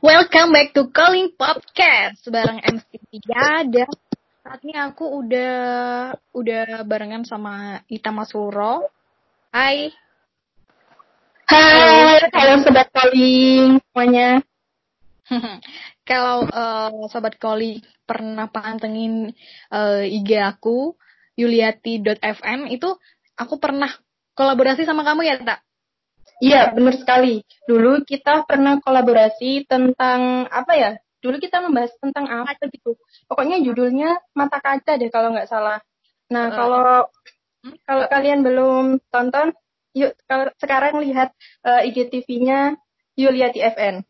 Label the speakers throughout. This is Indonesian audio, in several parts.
Speaker 1: Welcome back to Calling Podcast bareng MC Tiga dan saat ini aku udah udah barengan sama Ita Masuro. Hai.
Speaker 2: Hai, halo sobat calling semuanya.
Speaker 1: Kalau uh, sobat calling pernah pantengin uh, IG aku yuliati.fm itu aku pernah kolaborasi sama kamu ya, Tak?
Speaker 2: Iya, benar sekali. Dulu kita pernah kolaborasi tentang apa ya? Dulu kita membahas tentang apa gitu. Pokoknya judulnya Mata Kaca deh kalau nggak salah. Nah, uh. kalau hmm? kalau kalian belum tonton, yuk kalau sekarang lihat uh, IGTV-nya Yuliati FN.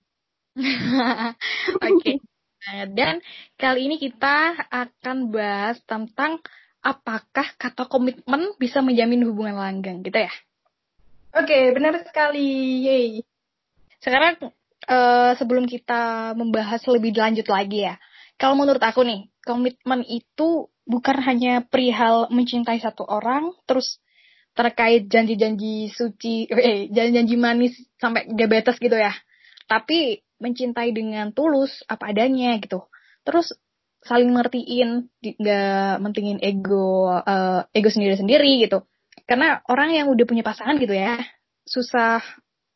Speaker 1: Oke. okay. Nah, dan kali ini kita akan bahas tentang apakah kata komitmen bisa menjamin hubungan langgeng, gitu ya?
Speaker 2: Oke, okay, benar sekali. Yeay.
Speaker 1: Sekarang uh, sebelum kita membahas lebih lanjut lagi ya. Kalau menurut aku nih, komitmen itu bukan hanya perihal mencintai satu orang, terus terkait janji-janji suci, eh, janji-janji manis sampai diabetes gitu ya. Tapi mencintai dengan tulus apa adanya gitu. Terus saling ngertiin, nggak mentingin ego uh, ego sendiri-sendiri gitu karena orang yang udah punya pasangan gitu ya susah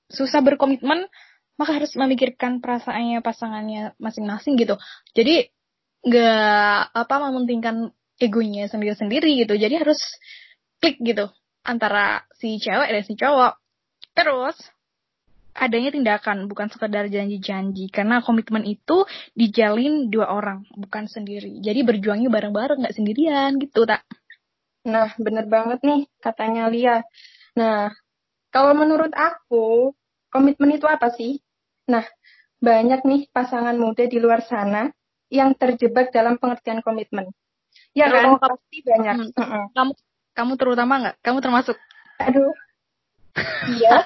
Speaker 1: susah berkomitmen maka harus memikirkan perasaannya pasangannya masing-masing gitu. Jadi nggak apa mementingkan egonya sendiri-sendiri gitu. Jadi harus klik gitu antara si cewek dan si cowok. Terus adanya tindakan bukan sekedar janji-janji. Karena komitmen itu dijalin dua orang bukan sendiri. Jadi berjuangnya bareng-bareng nggak sendirian gitu tak
Speaker 2: Nah, bener banget nih katanya Lia. Nah, kalau menurut aku, komitmen itu apa sih? Nah, banyak nih pasangan muda di luar sana yang terjebak dalam pengertian komitmen. Ya kan, kamu, pasti banyak.
Speaker 1: Hmm, kamu kamu terutama nggak? Kamu termasuk?
Speaker 2: Aduh. Iya.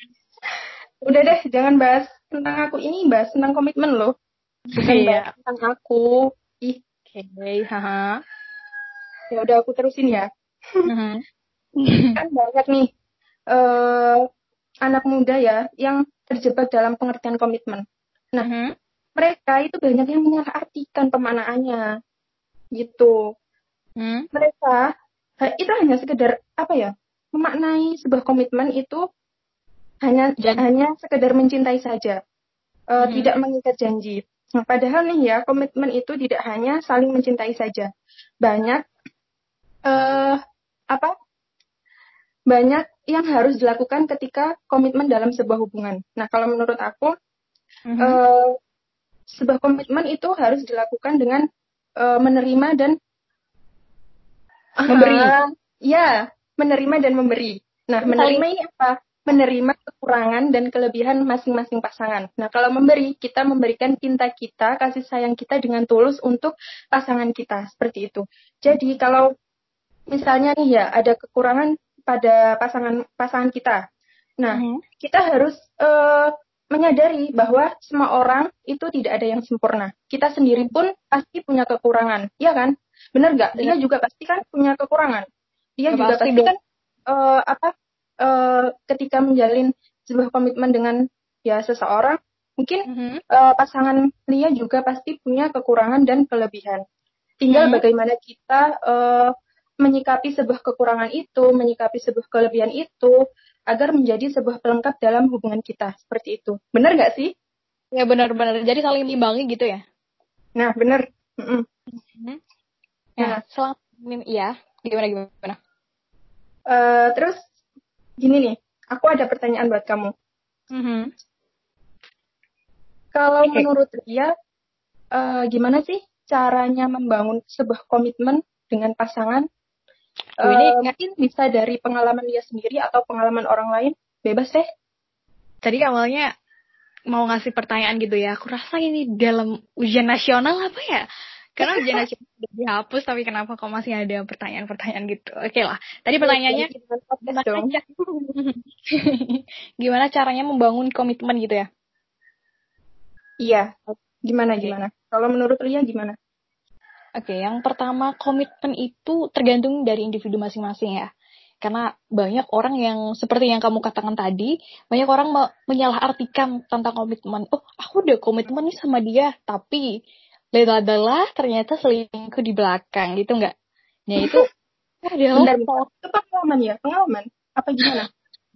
Speaker 2: Udah deh, jangan bahas tentang aku ini, bahas tentang komitmen loh. Bukan iya. bahas tentang aku.
Speaker 1: Ih. Oke, okay, haha
Speaker 2: ya udah aku terusin ya mm-hmm. kan banyak nih uh, anak muda ya yang terjebak dalam pengertian komitmen nah mm-hmm. mereka itu banyak yang menyalahartikan pemaknaannya gitu mm. mereka itu hanya sekedar apa ya memaknai sebuah komitmen itu hanya Jadi. hanya sekedar mencintai saja uh, hmm. tidak mengikat janji. Nah, padahal nih ya komitmen itu tidak hanya saling mencintai saja, banyak uh, apa banyak yang harus dilakukan ketika komitmen dalam sebuah hubungan. Nah, kalau menurut aku, mm-hmm. uh, sebuah komitmen itu harus dilakukan dengan uh, menerima dan memberi. Uh, ya, menerima dan memberi. Nah, menerima ini apa? Menerima kekurangan dan kelebihan masing-masing pasangan. Nah, kalau memberi, kita memberikan cinta kita, kasih sayang kita dengan tulus untuk pasangan kita, seperti itu. Jadi, kalau misalnya nih ya ada kekurangan pada pasangan pasangan kita. Nah, mm -hmm. kita harus uh, menyadari bahwa semua orang itu tidak ada yang sempurna. Kita sendiri pun pasti punya kekurangan, iya kan? Benar nggak? Dia juga pasti kan punya kekurangan. Dia ya, juga pasti, pasti kan uh, apa? Uh, ketika menjalin sebuah komitmen dengan ya seseorang, mungkin mm -hmm. uh, pasangan Lia juga pasti punya kekurangan dan kelebihan. Tinggal mm -hmm. bagaimana kita uh, menyikapi sebuah kekurangan itu, menyikapi sebuah kelebihan itu, agar menjadi sebuah pelengkap dalam hubungan kita. Seperti itu. Benar nggak sih?
Speaker 1: Ya benar-benar. Jadi saling imbangi gitu ya?
Speaker 2: Nah, benar. Mm
Speaker 1: -hmm. Nah, selang ya, gimana gimana?
Speaker 2: Uh, terus gini nih, aku ada pertanyaan buat kamu. Mm -hmm. Kalau okay. menurut dia, uh, gimana sih caranya membangun sebuah komitmen dengan pasangan Uh, ini mungkin bisa dari pengalaman dia sendiri atau pengalaman orang lain. Bebas deh.
Speaker 1: Tadi awalnya mau ngasih pertanyaan gitu ya. Aku rasa ini dalam ujian nasional apa ya? Karena ujian nasional sudah dihapus, tapi kenapa kok masih ada pertanyaan-pertanyaan gitu? Oke lah. Tadi pertanyaannya gimana, gimana caranya membangun komitmen gitu ya?
Speaker 2: Iya. Gimana gimana? Kalau menurut Lia gimana?
Speaker 1: Oke, yang pertama komitmen itu tergantung dari individu masing-masing ya. karena banyak orang yang seperti yang kamu katakan tadi banyak orang me menyalahartikan tentang komitmen. Oh aku udah komitmen nih sama dia tapi adalah ternyata selingkuh di belakang gitu nggak? Nah itu
Speaker 2: adalah itu pengalaman ya? Pengalaman? Apa gimana?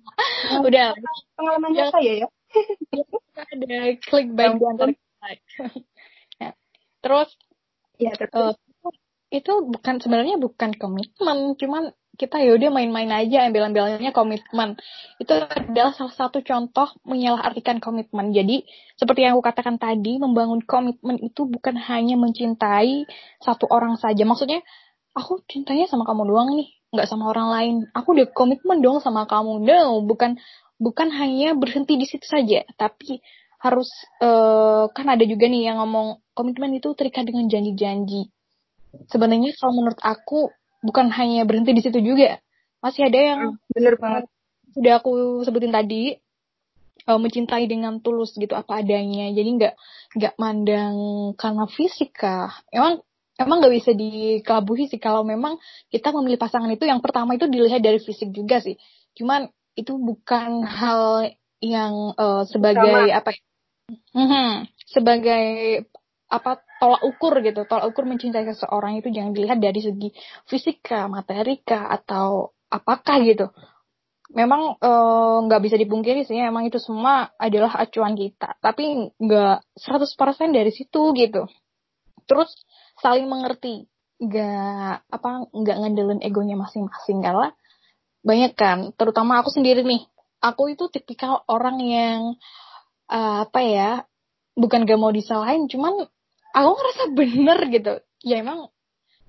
Speaker 1: Udah.
Speaker 2: Pengalamannya saya ya
Speaker 1: ada klik baik di antara ya. terus
Speaker 2: ya terus
Speaker 1: uh, itu bukan sebenarnya bukan komitmen cuman kita ya udah main-main aja ambil-ambilnya komitmen. Itu adalah salah satu contoh menyalahartikan komitmen. Jadi seperti yang aku katakan tadi membangun komitmen itu bukan hanya mencintai satu orang saja. Maksudnya aku cintanya sama kamu doang nih nggak sama orang lain. Aku udah komitmen dong sama kamu. No bukan bukan hanya berhenti di situ saja tapi harus uh, kan ada juga nih yang ngomong komitmen itu terikat dengan janji-janji. Sebenarnya kalau menurut aku bukan hanya berhenti di situ juga. Masih ada yang
Speaker 2: hmm, bener banget.
Speaker 1: Sudah aku sebutin tadi uh, mencintai dengan tulus gitu apa adanya. Jadi nggak nggak mandang karena fisika emang emang nggak bisa dikelabuhi sih. Kalau memang kita memilih pasangan itu yang pertama itu dilihat dari fisik juga sih. Cuman itu bukan hal yang uh, sebagai Sama. apa Mm-hmm, sebagai apa tolak ukur gitu. Tolak ukur mencintai seseorang itu jangan dilihat dari segi fisika materika atau apakah gitu. Memang eh, nggak uh, bisa dipungkiri sih emang itu semua adalah acuan kita. Tapi nggak 100% dari situ gitu. Terus saling mengerti. Nggak apa nggak ngandelin egonya masing-masing. Karena banyak kan terutama aku sendiri nih. Aku itu tipikal orang yang uh, apa ya bukan gak mau disalahin cuman aku ngerasa bener gitu. Ya emang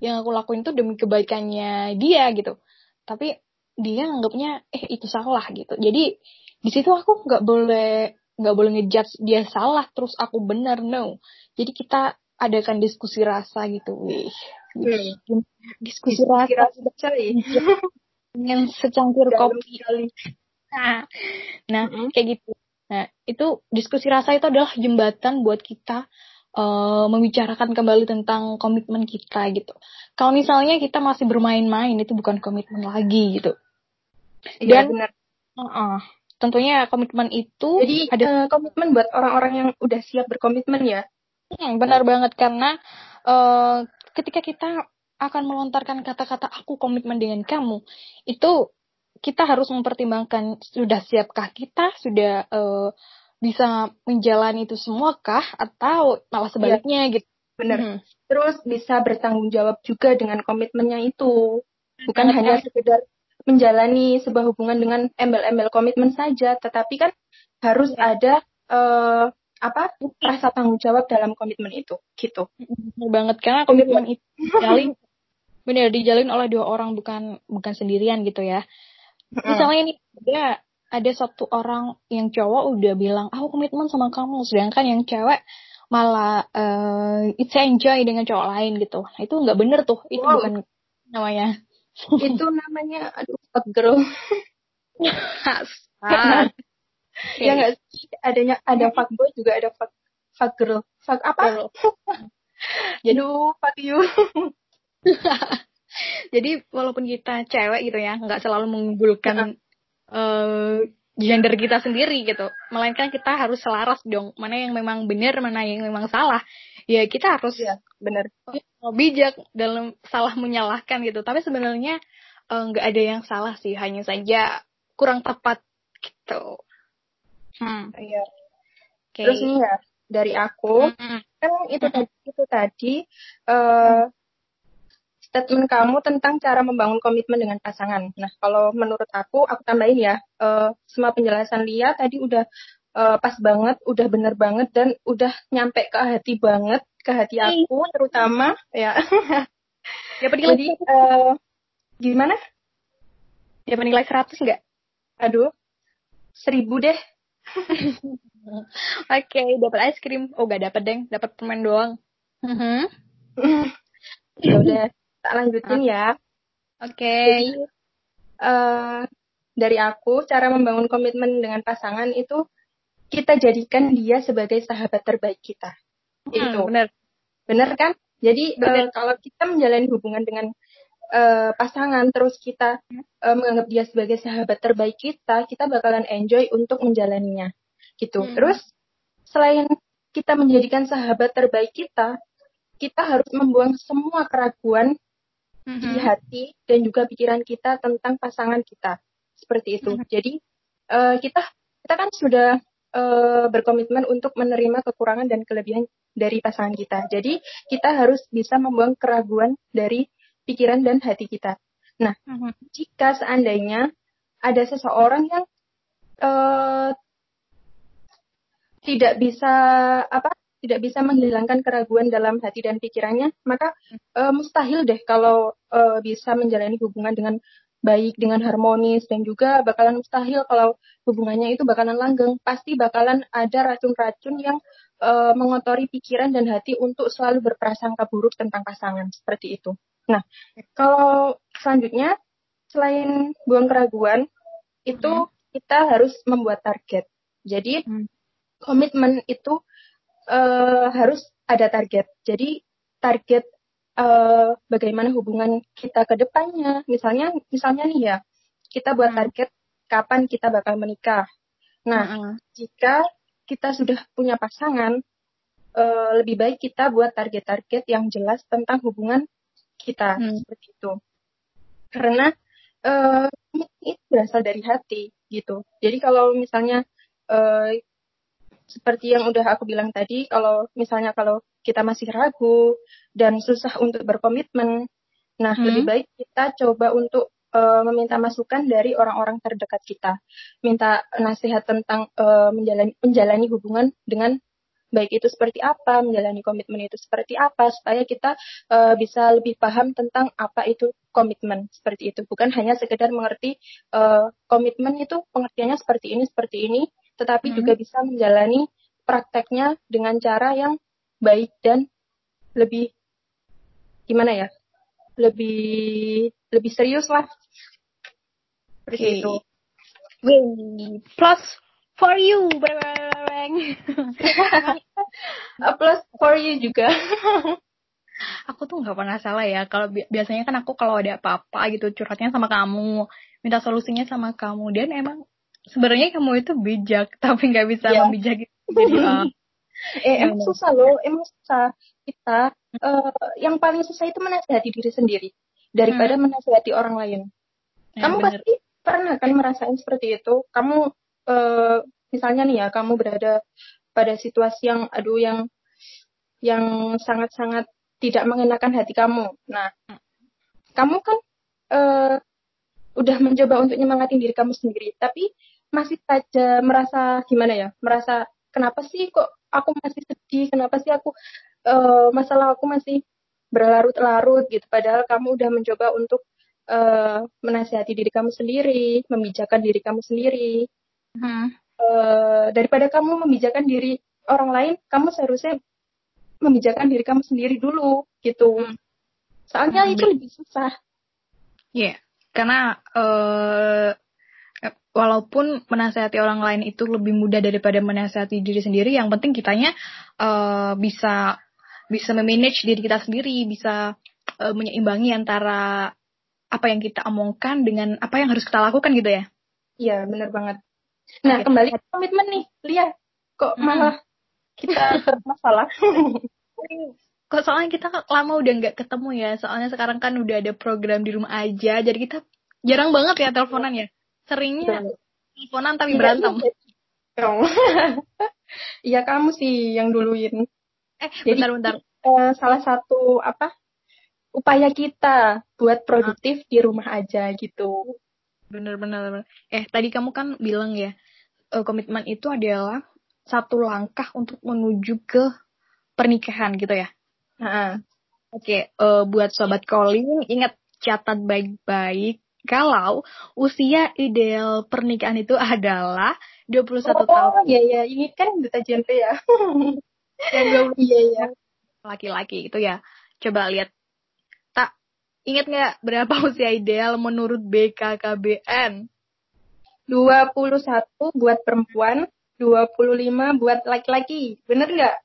Speaker 1: yang aku lakuin tuh demi kebaikannya dia gitu. Tapi dia anggapnya eh itu salah gitu. Jadi di situ aku nggak boleh nggak boleh ngejudge dia salah terus aku benar no. Jadi kita adakan diskusi rasa gitu wih.
Speaker 2: Hmm.
Speaker 1: diskusi, diskusi rasa dengan secangkir kopi. nah, nah mm -hmm. kayak gitu nah itu diskusi rasa itu adalah jembatan buat kita uh, membicarakan kembali tentang komitmen kita gitu. Kalau misalnya kita masih bermain-main itu bukan komitmen lagi gitu.
Speaker 2: Iya benar.
Speaker 1: Uh -uh, tentunya komitmen itu
Speaker 2: jadi ada uh, komitmen buat orang-orang yang udah siap berkomitmen ya.
Speaker 1: Hmm, benar banget karena uh, ketika kita akan melontarkan kata-kata aku komitmen dengan kamu itu kita harus mempertimbangkan sudah siapkah kita sudah uh, bisa menjalani itu semua kah atau malah sebaliknya ya, gitu.
Speaker 2: Benar. Hmm. Terus bisa bertanggung jawab juga dengan komitmennya itu. Bukan hmm. hanya sekedar menjalani sebuah hubungan dengan embel-embel komitmen saja, tetapi kan harus ya. ada uh, apa rasa tanggung jawab dalam komitmen itu gitu.
Speaker 1: Benar banget karena komitmen itu dijalin benar dijalin oleh dua orang bukan bukan sendirian gitu ya. Misalnya ini dia ada satu orang yang cowok udah bilang aku komitmen sama kamu. Sedangkan yang cewek malah uh, it's enjoy dengan cowok lain gitu. Nah, itu nggak bener tuh. Itu wow. bukan namanya.
Speaker 2: Itu namanya aduh fuck girl ya nggak adanya ada fuck boy juga ada fuck fuck girl. Fuck apa? Jadi fuck you
Speaker 1: jadi walaupun kita cewek gitu ya nggak selalu mengunggulkan uh, gender kita sendiri gitu. Melainkan kita harus selaras dong mana yang memang benar mana yang memang salah. Ya kita harus
Speaker 2: ya, benar.
Speaker 1: bijak dalam salah menyalahkan gitu. Tapi sebenarnya eh, nggak uh, ada yang salah sih hanya saja kurang tepat gitu.
Speaker 2: Hmm. iya. Okay. terus nih ya dari aku -hmm. kan itu tadi itu tadi uh, statement kamu tentang cara membangun komitmen dengan pasangan. Nah, kalau menurut aku, aku tambahin ya, uh, semua penjelasan Lia tadi udah uh, pas banget, udah bener banget, dan udah nyampe ke hati banget, ke hati aku terutama, ya.
Speaker 1: ya Jadi, uh,
Speaker 2: gimana?
Speaker 1: Ya penilai 100 nggak?
Speaker 2: Aduh, seribu deh.
Speaker 1: Oke, okay, dapat es krim. Oh, gak dapat deng, dapat permen doang.
Speaker 2: ya udah tak lanjutin ya.
Speaker 1: Oke. Okay.
Speaker 2: uh, dari aku, cara membangun komitmen dengan pasangan itu kita jadikan dia sebagai sahabat terbaik kita.
Speaker 1: Hmm, itu. Benar.
Speaker 2: Benar kan? Jadi Uh, kalau kita menjalani hubungan dengan uh, pasangan terus kita uh, menganggap dia sebagai sahabat terbaik kita, kita bakalan enjoy untuk menjalaninya. Gitu. Hmm. Terus selain kita menjadikan sahabat terbaik kita, kita harus membuang semua keraguan hmm. di hati dan juga pikiran kita tentang pasangan kita. Seperti itu. Hmm. Jadi uh, kita kita kan sudah uh, berkomitmen untuk menerima kekurangan dan kelebihan dari pasangan kita. Jadi kita harus bisa membuang keraguan dari pikiran dan hati kita. Nah, uh-huh. jika seandainya ada seseorang yang uh, tidak bisa apa tidak bisa menghilangkan keraguan dalam hati dan pikirannya, maka uh, mustahil deh kalau uh, bisa menjalani hubungan dengan baik, dengan harmonis, dan juga bakalan mustahil kalau hubungannya itu bakalan langgeng. Pasti bakalan ada racun-racun yang uh, mengotori pikiran dan hati untuk selalu berprasangka buruk tentang pasangan, seperti itu. Nah, kalau selanjutnya selain buang keraguan, itu hmm. kita harus membuat target. Jadi hmm. komitmen itu uh, harus ada target. Jadi target uh, bagaimana hubungan kita ke depannya. Misalnya, misalnya nih ya, kita buat hmm. target kapan kita bakal menikah. Nah, hmm. jika kita sudah punya pasangan, uh, lebih baik kita buat target-target yang jelas tentang hubungan kita hmm. seperti itu karena uh, itu berasal dari hati gitu jadi kalau misalnya uh, seperti yang udah aku bilang tadi kalau misalnya kalau kita masih ragu dan susah untuk berkomitmen nah hmm. lebih baik kita coba untuk uh, meminta masukan dari orang-orang terdekat kita minta nasihat tentang uh, menjalani menjalani hubungan dengan baik itu seperti apa, menjalani komitmen itu seperti apa, supaya kita uh, bisa lebih paham tentang apa itu komitmen seperti itu. Bukan hanya sekedar mengerti uh, komitmen itu pengertiannya seperti ini, seperti ini, tetapi hmm. juga bisa menjalani prakteknya dengan cara yang baik dan lebih gimana ya, lebih lebih serius lah.
Speaker 1: Seperti okay. itu. Plus for you.
Speaker 2: Plus for you juga.
Speaker 1: aku tuh nggak pernah salah ya. Kalau bi biasanya kan aku kalau ada apa-apa gitu curhatnya sama kamu, minta solusinya sama kamu. Dan emang sebenarnya kamu itu bijak, tapi nggak bisa yeah. membijak gitu. Jadi, uh,
Speaker 2: eh emang susah loh, emang susah. Kita uh, yang paling susah itu menasihati diri sendiri daripada hmm. menasihati orang lain. Ya, kamu bener. pasti pernah kan merasain seperti itu. Kamu uh, misalnya nih ya kamu berada pada situasi yang aduh yang yang sangat-sangat tidak mengenakan hati kamu. Nah, kamu kan uh, udah mencoba untuk nyemangatin diri kamu sendiri, tapi masih saja merasa gimana ya? Merasa kenapa sih kok aku masih sedih? Kenapa sih aku uh, masalah aku masih berlarut-larut gitu? Padahal kamu udah mencoba untuk uh, menasihati diri kamu sendiri, memijakan diri kamu sendiri. Hmm. Uh, daripada kamu memijakan diri orang lain, kamu seharusnya memijakan diri kamu sendiri dulu gitu. Hmm. Soalnya hmm. itu lebih susah.
Speaker 1: Iya, yeah. karena uh, walaupun menasehati orang lain itu lebih mudah daripada menasehati diri sendiri, yang penting kitanya uh, bisa bisa memanage diri kita sendiri, bisa uh, menyeimbangi antara apa yang kita omongkan dengan apa yang harus kita lakukan gitu ya.
Speaker 2: Iya, benar banget. Nah, okay. kembali ke komitmen nih, lihat kok hmm. malah kita masalah.
Speaker 1: kok soalnya kita lama udah nggak ketemu ya, soalnya sekarang kan udah ada program di rumah aja, jadi kita jarang banget ya teleponan ya. Seringnya teleponan tapi iya, berantem.
Speaker 2: Iya kamu sih yang duluin.
Speaker 1: Eh, bentar-bentar.
Speaker 2: Uh, salah satu apa upaya kita buat produktif di rumah aja gitu.
Speaker 1: Bener-bener. Eh, tadi kamu kan bilang ya, uh, komitmen itu adalah satu langkah untuk menuju ke pernikahan gitu ya.
Speaker 2: Nah,
Speaker 1: Oke, okay, uh, eh, buat sobat calling, ingat catat baik-baik kalau usia ideal pernikahan itu adalah 21 oh, tahun. Oh
Speaker 2: iya iya, ini kan duta genre ya.
Speaker 1: Yang 20 iya iya. Laki-laki itu ya. Coba lihat Ingat nggak berapa usia ideal menurut BKKBN?
Speaker 2: 21 buat perempuan, 25 buat laki-laki. Bener nggak?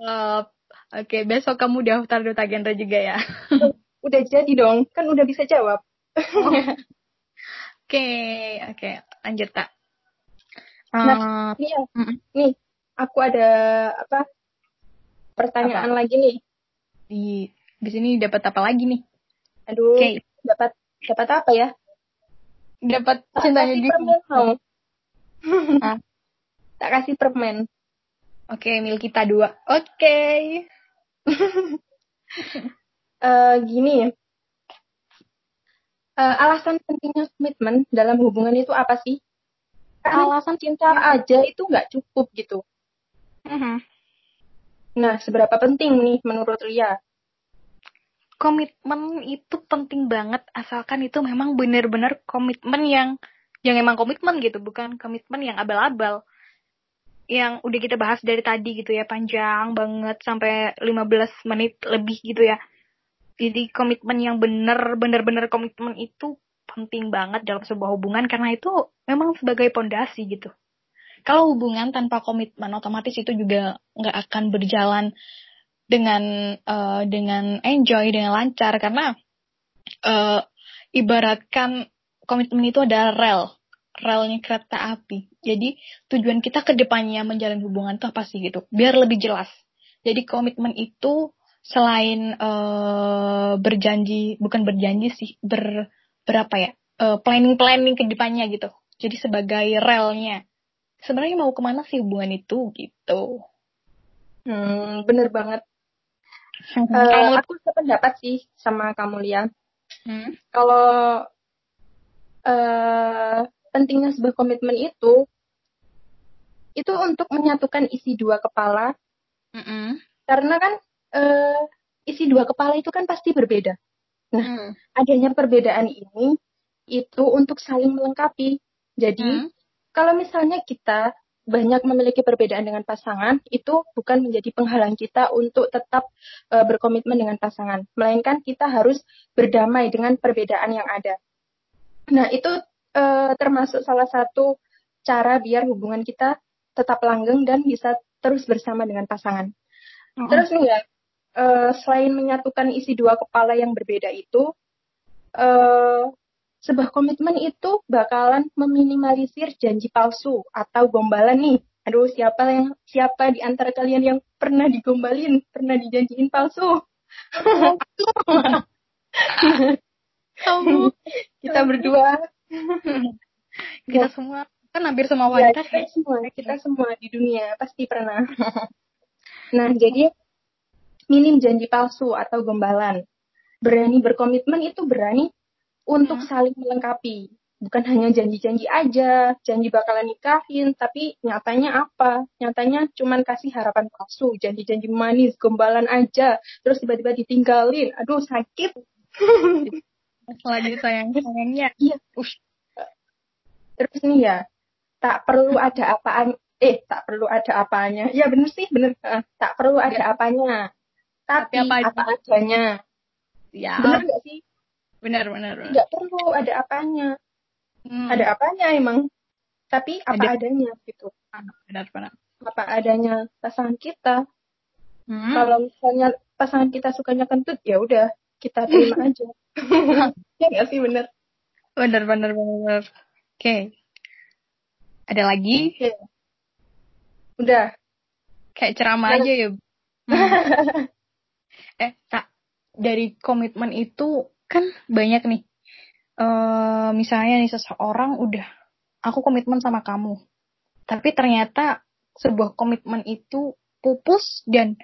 Speaker 1: Uh, Oke, okay, besok kamu daftar duta genre juga ya.
Speaker 2: udah jadi dong, kan udah bisa jawab.
Speaker 1: Oke, oke, lanjut kak.
Speaker 2: Nah, uh, nih, ya, nih, aku ada apa? Pertanyaan apa? lagi nih.
Speaker 1: Di di sini dapat apa lagi nih?
Speaker 2: Aduh, okay. dapat dapat apa ya?
Speaker 1: Dapat cintanya di
Speaker 2: permen mau. ah. Tak kasih permen.
Speaker 1: Oke, okay, mil kita dua. Oke. Okay.
Speaker 2: uh, gini, uh, alasan pentingnya komitmen dalam hubungan itu apa sih? Karena alasan cinta aja itu nggak cukup gitu. Uh-huh. Nah, seberapa penting nih menurut Ria?
Speaker 1: Komitmen itu penting banget asalkan itu memang benar-benar komitmen yang yang emang komitmen gitu, bukan komitmen yang abal-abal. Yang udah kita bahas dari tadi gitu ya, panjang banget sampai 15 menit lebih gitu ya jadi komitmen yang benar benar-benar komitmen itu penting banget dalam sebuah hubungan karena itu memang sebagai pondasi gitu. Kalau hubungan tanpa komitmen otomatis itu juga nggak akan berjalan dengan uh, dengan enjoy dengan lancar. Karena uh, ibaratkan komitmen itu ada rel relnya kereta api. Jadi tujuan kita ke depannya menjalin hubungan itu apa sih gitu biar lebih jelas. Jadi komitmen itu selain uh, berjanji bukan berjanji sih ber berapa ya uh, planning planning ke depannya gitu. Jadi sebagai relnya. Sebenarnya mau ke mana sih hubungan itu gitu.
Speaker 2: Hmm, bener banget. Hmm, uh, aku sependapat sih sama kamu Lia. Hmm? kalau uh, pentingnya sebuah komitmen itu itu untuk menyatukan isi dua kepala. Mm -mm. karena kan uh, isi dua kepala itu kan pasti berbeda. Nah, hmm. adanya perbedaan ini itu untuk saling melengkapi. Jadi, hmm. kalau misalnya kita banyak memiliki perbedaan dengan pasangan, itu bukan menjadi penghalang kita untuk tetap uh, berkomitmen dengan pasangan, melainkan kita harus berdamai dengan perbedaan yang ada. Nah, itu uh, termasuk salah satu cara biar hubungan kita tetap langgeng dan bisa terus bersama dengan pasangan. -hmm. Terus nih ya, uh, selain menyatukan isi dua kepala yang berbeda itu, uh, sebuah komitmen itu bakalan meminimalisir janji palsu atau gombalan nih. Aduh, siapa yang siapa di antara kalian yang pernah digombalin, pernah dijanjiin palsu?
Speaker 1: Kamu,
Speaker 2: kita berdua,
Speaker 1: kita semua kan hampir semua wanita
Speaker 2: ya, kita semua, kita semua di dunia pasti pernah. nah, jadi minim janji palsu atau gombalan. Berani berkomitmen itu berani untuk hmm. saling melengkapi. Bukan hanya janji-janji aja, janji bakalan nikahin, tapi nyatanya apa? Nyatanya cuman kasih harapan palsu, janji-janji manis, gombalan aja, terus tiba-tiba ditinggalin. Aduh, sakit.
Speaker 1: Lagi sayang-sayangnya.
Speaker 2: Iya. Ush. Terus nih ya, tak perlu ada apaan, eh tak perlu ada apanya. Ya bener sih, bener. Uh, tak perlu ada ya. apanya tapi, apa, apa adanya.
Speaker 1: Ya.
Speaker 2: Benar nggak sih?
Speaker 1: Benar, benar.
Speaker 2: Nggak perlu ada apanya. Hmm. Ada apanya emang. Tapi apa ada. adanya gitu.
Speaker 1: Ah, benar, benar.
Speaker 2: Apa adanya pasangan kita. Hmm. Kalau misalnya pasangan kita sukanya kentut, ya udah kita terima aja. ya nggak sih benar?
Speaker 1: Benar, benar, benar. Oke. Okay. Ada lagi?
Speaker 2: Okay. Udah.
Speaker 1: Kayak ceramah aja ya. Hmm. eh tak dari komitmen itu kan banyak nih. Uh, misalnya nih seseorang udah aku komitmen sama kamu. Tapi ternyata sebuah komitmen itu pupus dan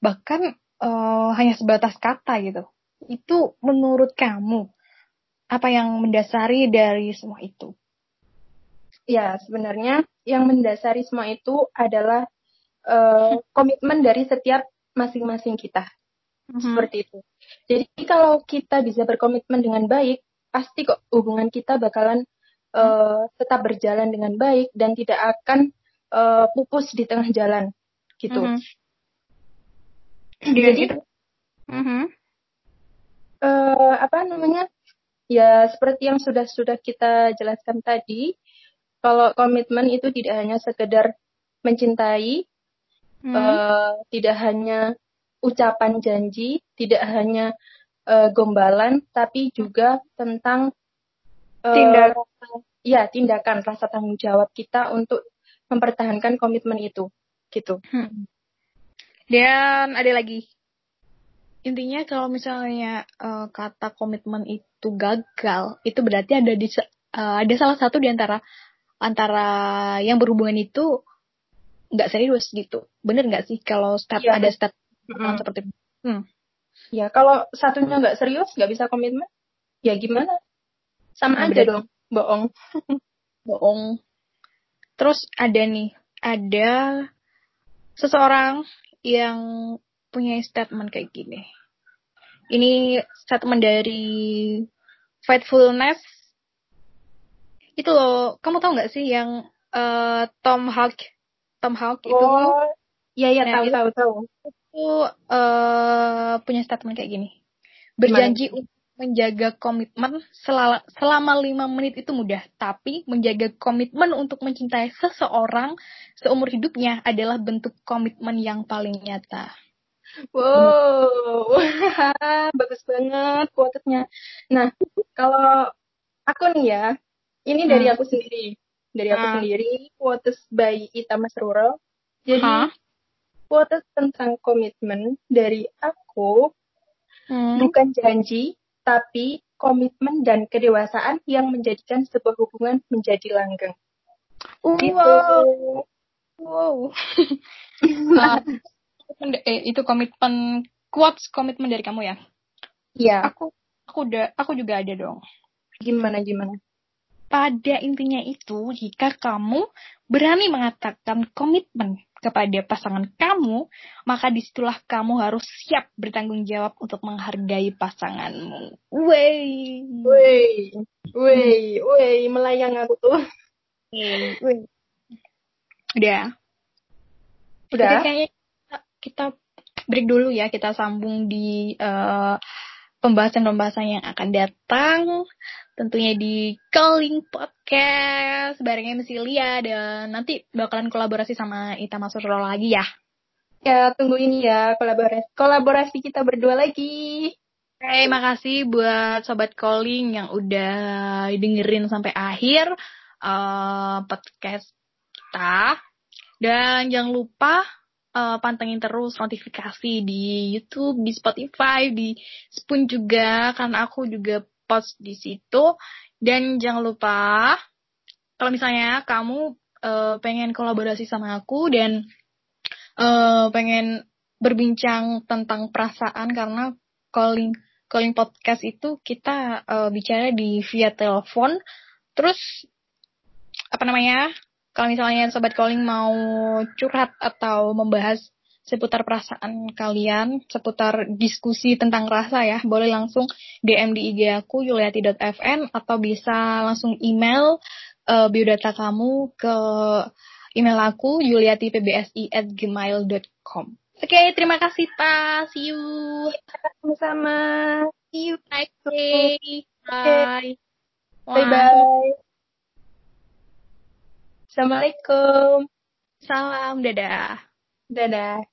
Speaker 1: bahkan uh, hanya sebatas kata gitu. Itu menurut kamu apa yang mendasari dari semua itu?
Speaker 2: Ya sebenarnya yang mendasari semua itu adalah uh, komitmen dari setiap masing-masing kita hmm Seperti itu. Jadi kalau kita bisa berkomitmen dengan baik, pasti kok hubungan kita bakalan uh, tetap berjalan dengan baik dan tidak akan uh, pupus di tengah jalan, gitu. Mm-hmm. Jadi, mm-hmm. uh, apa namanya? Ya seperti yang sudah sudah kita jelaskan tadi, kalau komitmen itu tidak hanya sekedar mencintai, mm-hmm. uh, tidak hanya ucapan janji, tidak hanya uh, gombalan, tapi juga tentang
Speaker 1: uh, tindakan,
Speaker 2: ya tindakan rasa tanggung jawab kita untuk mempertahankan komitmen itu, gitu. Hmm.
Speaker 1: Dan ada lagi, intinya kalau misalnya uh, kata komitmen itu gagal, itu berarti ada di uh, ada salah satu di antara antara yang berhubungan itu nggak serius gitu. Bener nggak sih kalau start ya. ada start hmm. seperti itu? Hmm.
Speaker 2: Ya kalau satunya nggak serius nggak bisa komitmen, ya gimana? Sama nah, aja dong, bohong.
Speaker 1: bohong. Terus ada nih, ada seseorang yang punya statement kayak gini. Ini statement dari Faithfulness. Itu loh, kamu tau nggak sih yang uh, Tom Hawk, Tom Hawk itu?
Speaker 2: Oh, iya iya tahu tahu tahu
Speaker 1: itu uh, punya statement kayak gini. Berjanji untuk menjaga komitmen selama, selama lima menit itu mudah, tapi menjaga komitmen untuk mencintai seseorang seumur hidupnya adalah bentuk komitmen yang paling nyata.
Speaker 2: Wow, bagus banget quote-nya. Nah, kalau aku nih ya, ini dari hmm. aku sendiri. Dari aku hmm. sendiri, quotes by Ita Masruro. Jadi, huh? Quotes tentang komitmen dari aku hmm. bukan janji, tapi komitmen dan kedewasaan yang menjadikan sebuah hubungan menjadi langgeng.
Speaker 1: Wow. Gitu. Wow. uh, eh, itu komitmen quotes komitmen dari kamu ya?
Speaker 2: Iya.
Speaker 1: Aku aku udah aku juga ada dong.
Speaker 2: Gimana gimana?
Speaker 1: Pada intinya itu, jika kamu berani mengatakan komitmen kepada pasangan kamu, maka di situlah kamu harus siap bertanggung jawab untuk menghargai pasanganmu. Wey,
Speaker 2: wey, wey, wey, melayang aku tuh.
Speaker 1: Wey, Udah. Udah. Jadi kayaknya kita break dulu ya, kita sambung di uh, pembahasan-pembahasan yang akan datang tentunya di Calling Podcast bareng MC Lia dan nanti bakalan kolaborasi sama Ita Masuro lagi ya.
Speaker 2: Ya, tunggu ini ya kolaborasi kolaborasi kita berdua lagi.
Speaker 1: Oke, hey, makasih buat sobat calling yang udah dengerin sampai akhir uh, podcast kita. Dan jangan lupa uh, pantengin terus notifikasi di YouTube, di Spotify, di Spoon juga karena aku juga post di situ. Dan jangan lupa kalau misalnya kamu uh, pengen kolaborasi sama aku dan uh, pengen berbincang tentang perasaan karena calling calling podcast itu kita uh, bicara di via telepon. Terus apa namanya kalau misalnya sobat calling mau curhat atau membahas seputar perasaan kalian, seputar diskusi tentang rasa ya, boleh langsung DM di IG aku yuliati.fn atau bisa langsung email uh, biodata kamu ke email aku yuliatipbsi@gmail.com. Oke, okay, terima kasih Ta. See you.
Speaker 2: Sama-sama.
Speaker 1: See you next day. Bye.
Speaker 2: Bye-bye. Assalamualaikum.
Speaker 1: Salam, dadah.
Speaker 2: Dadah.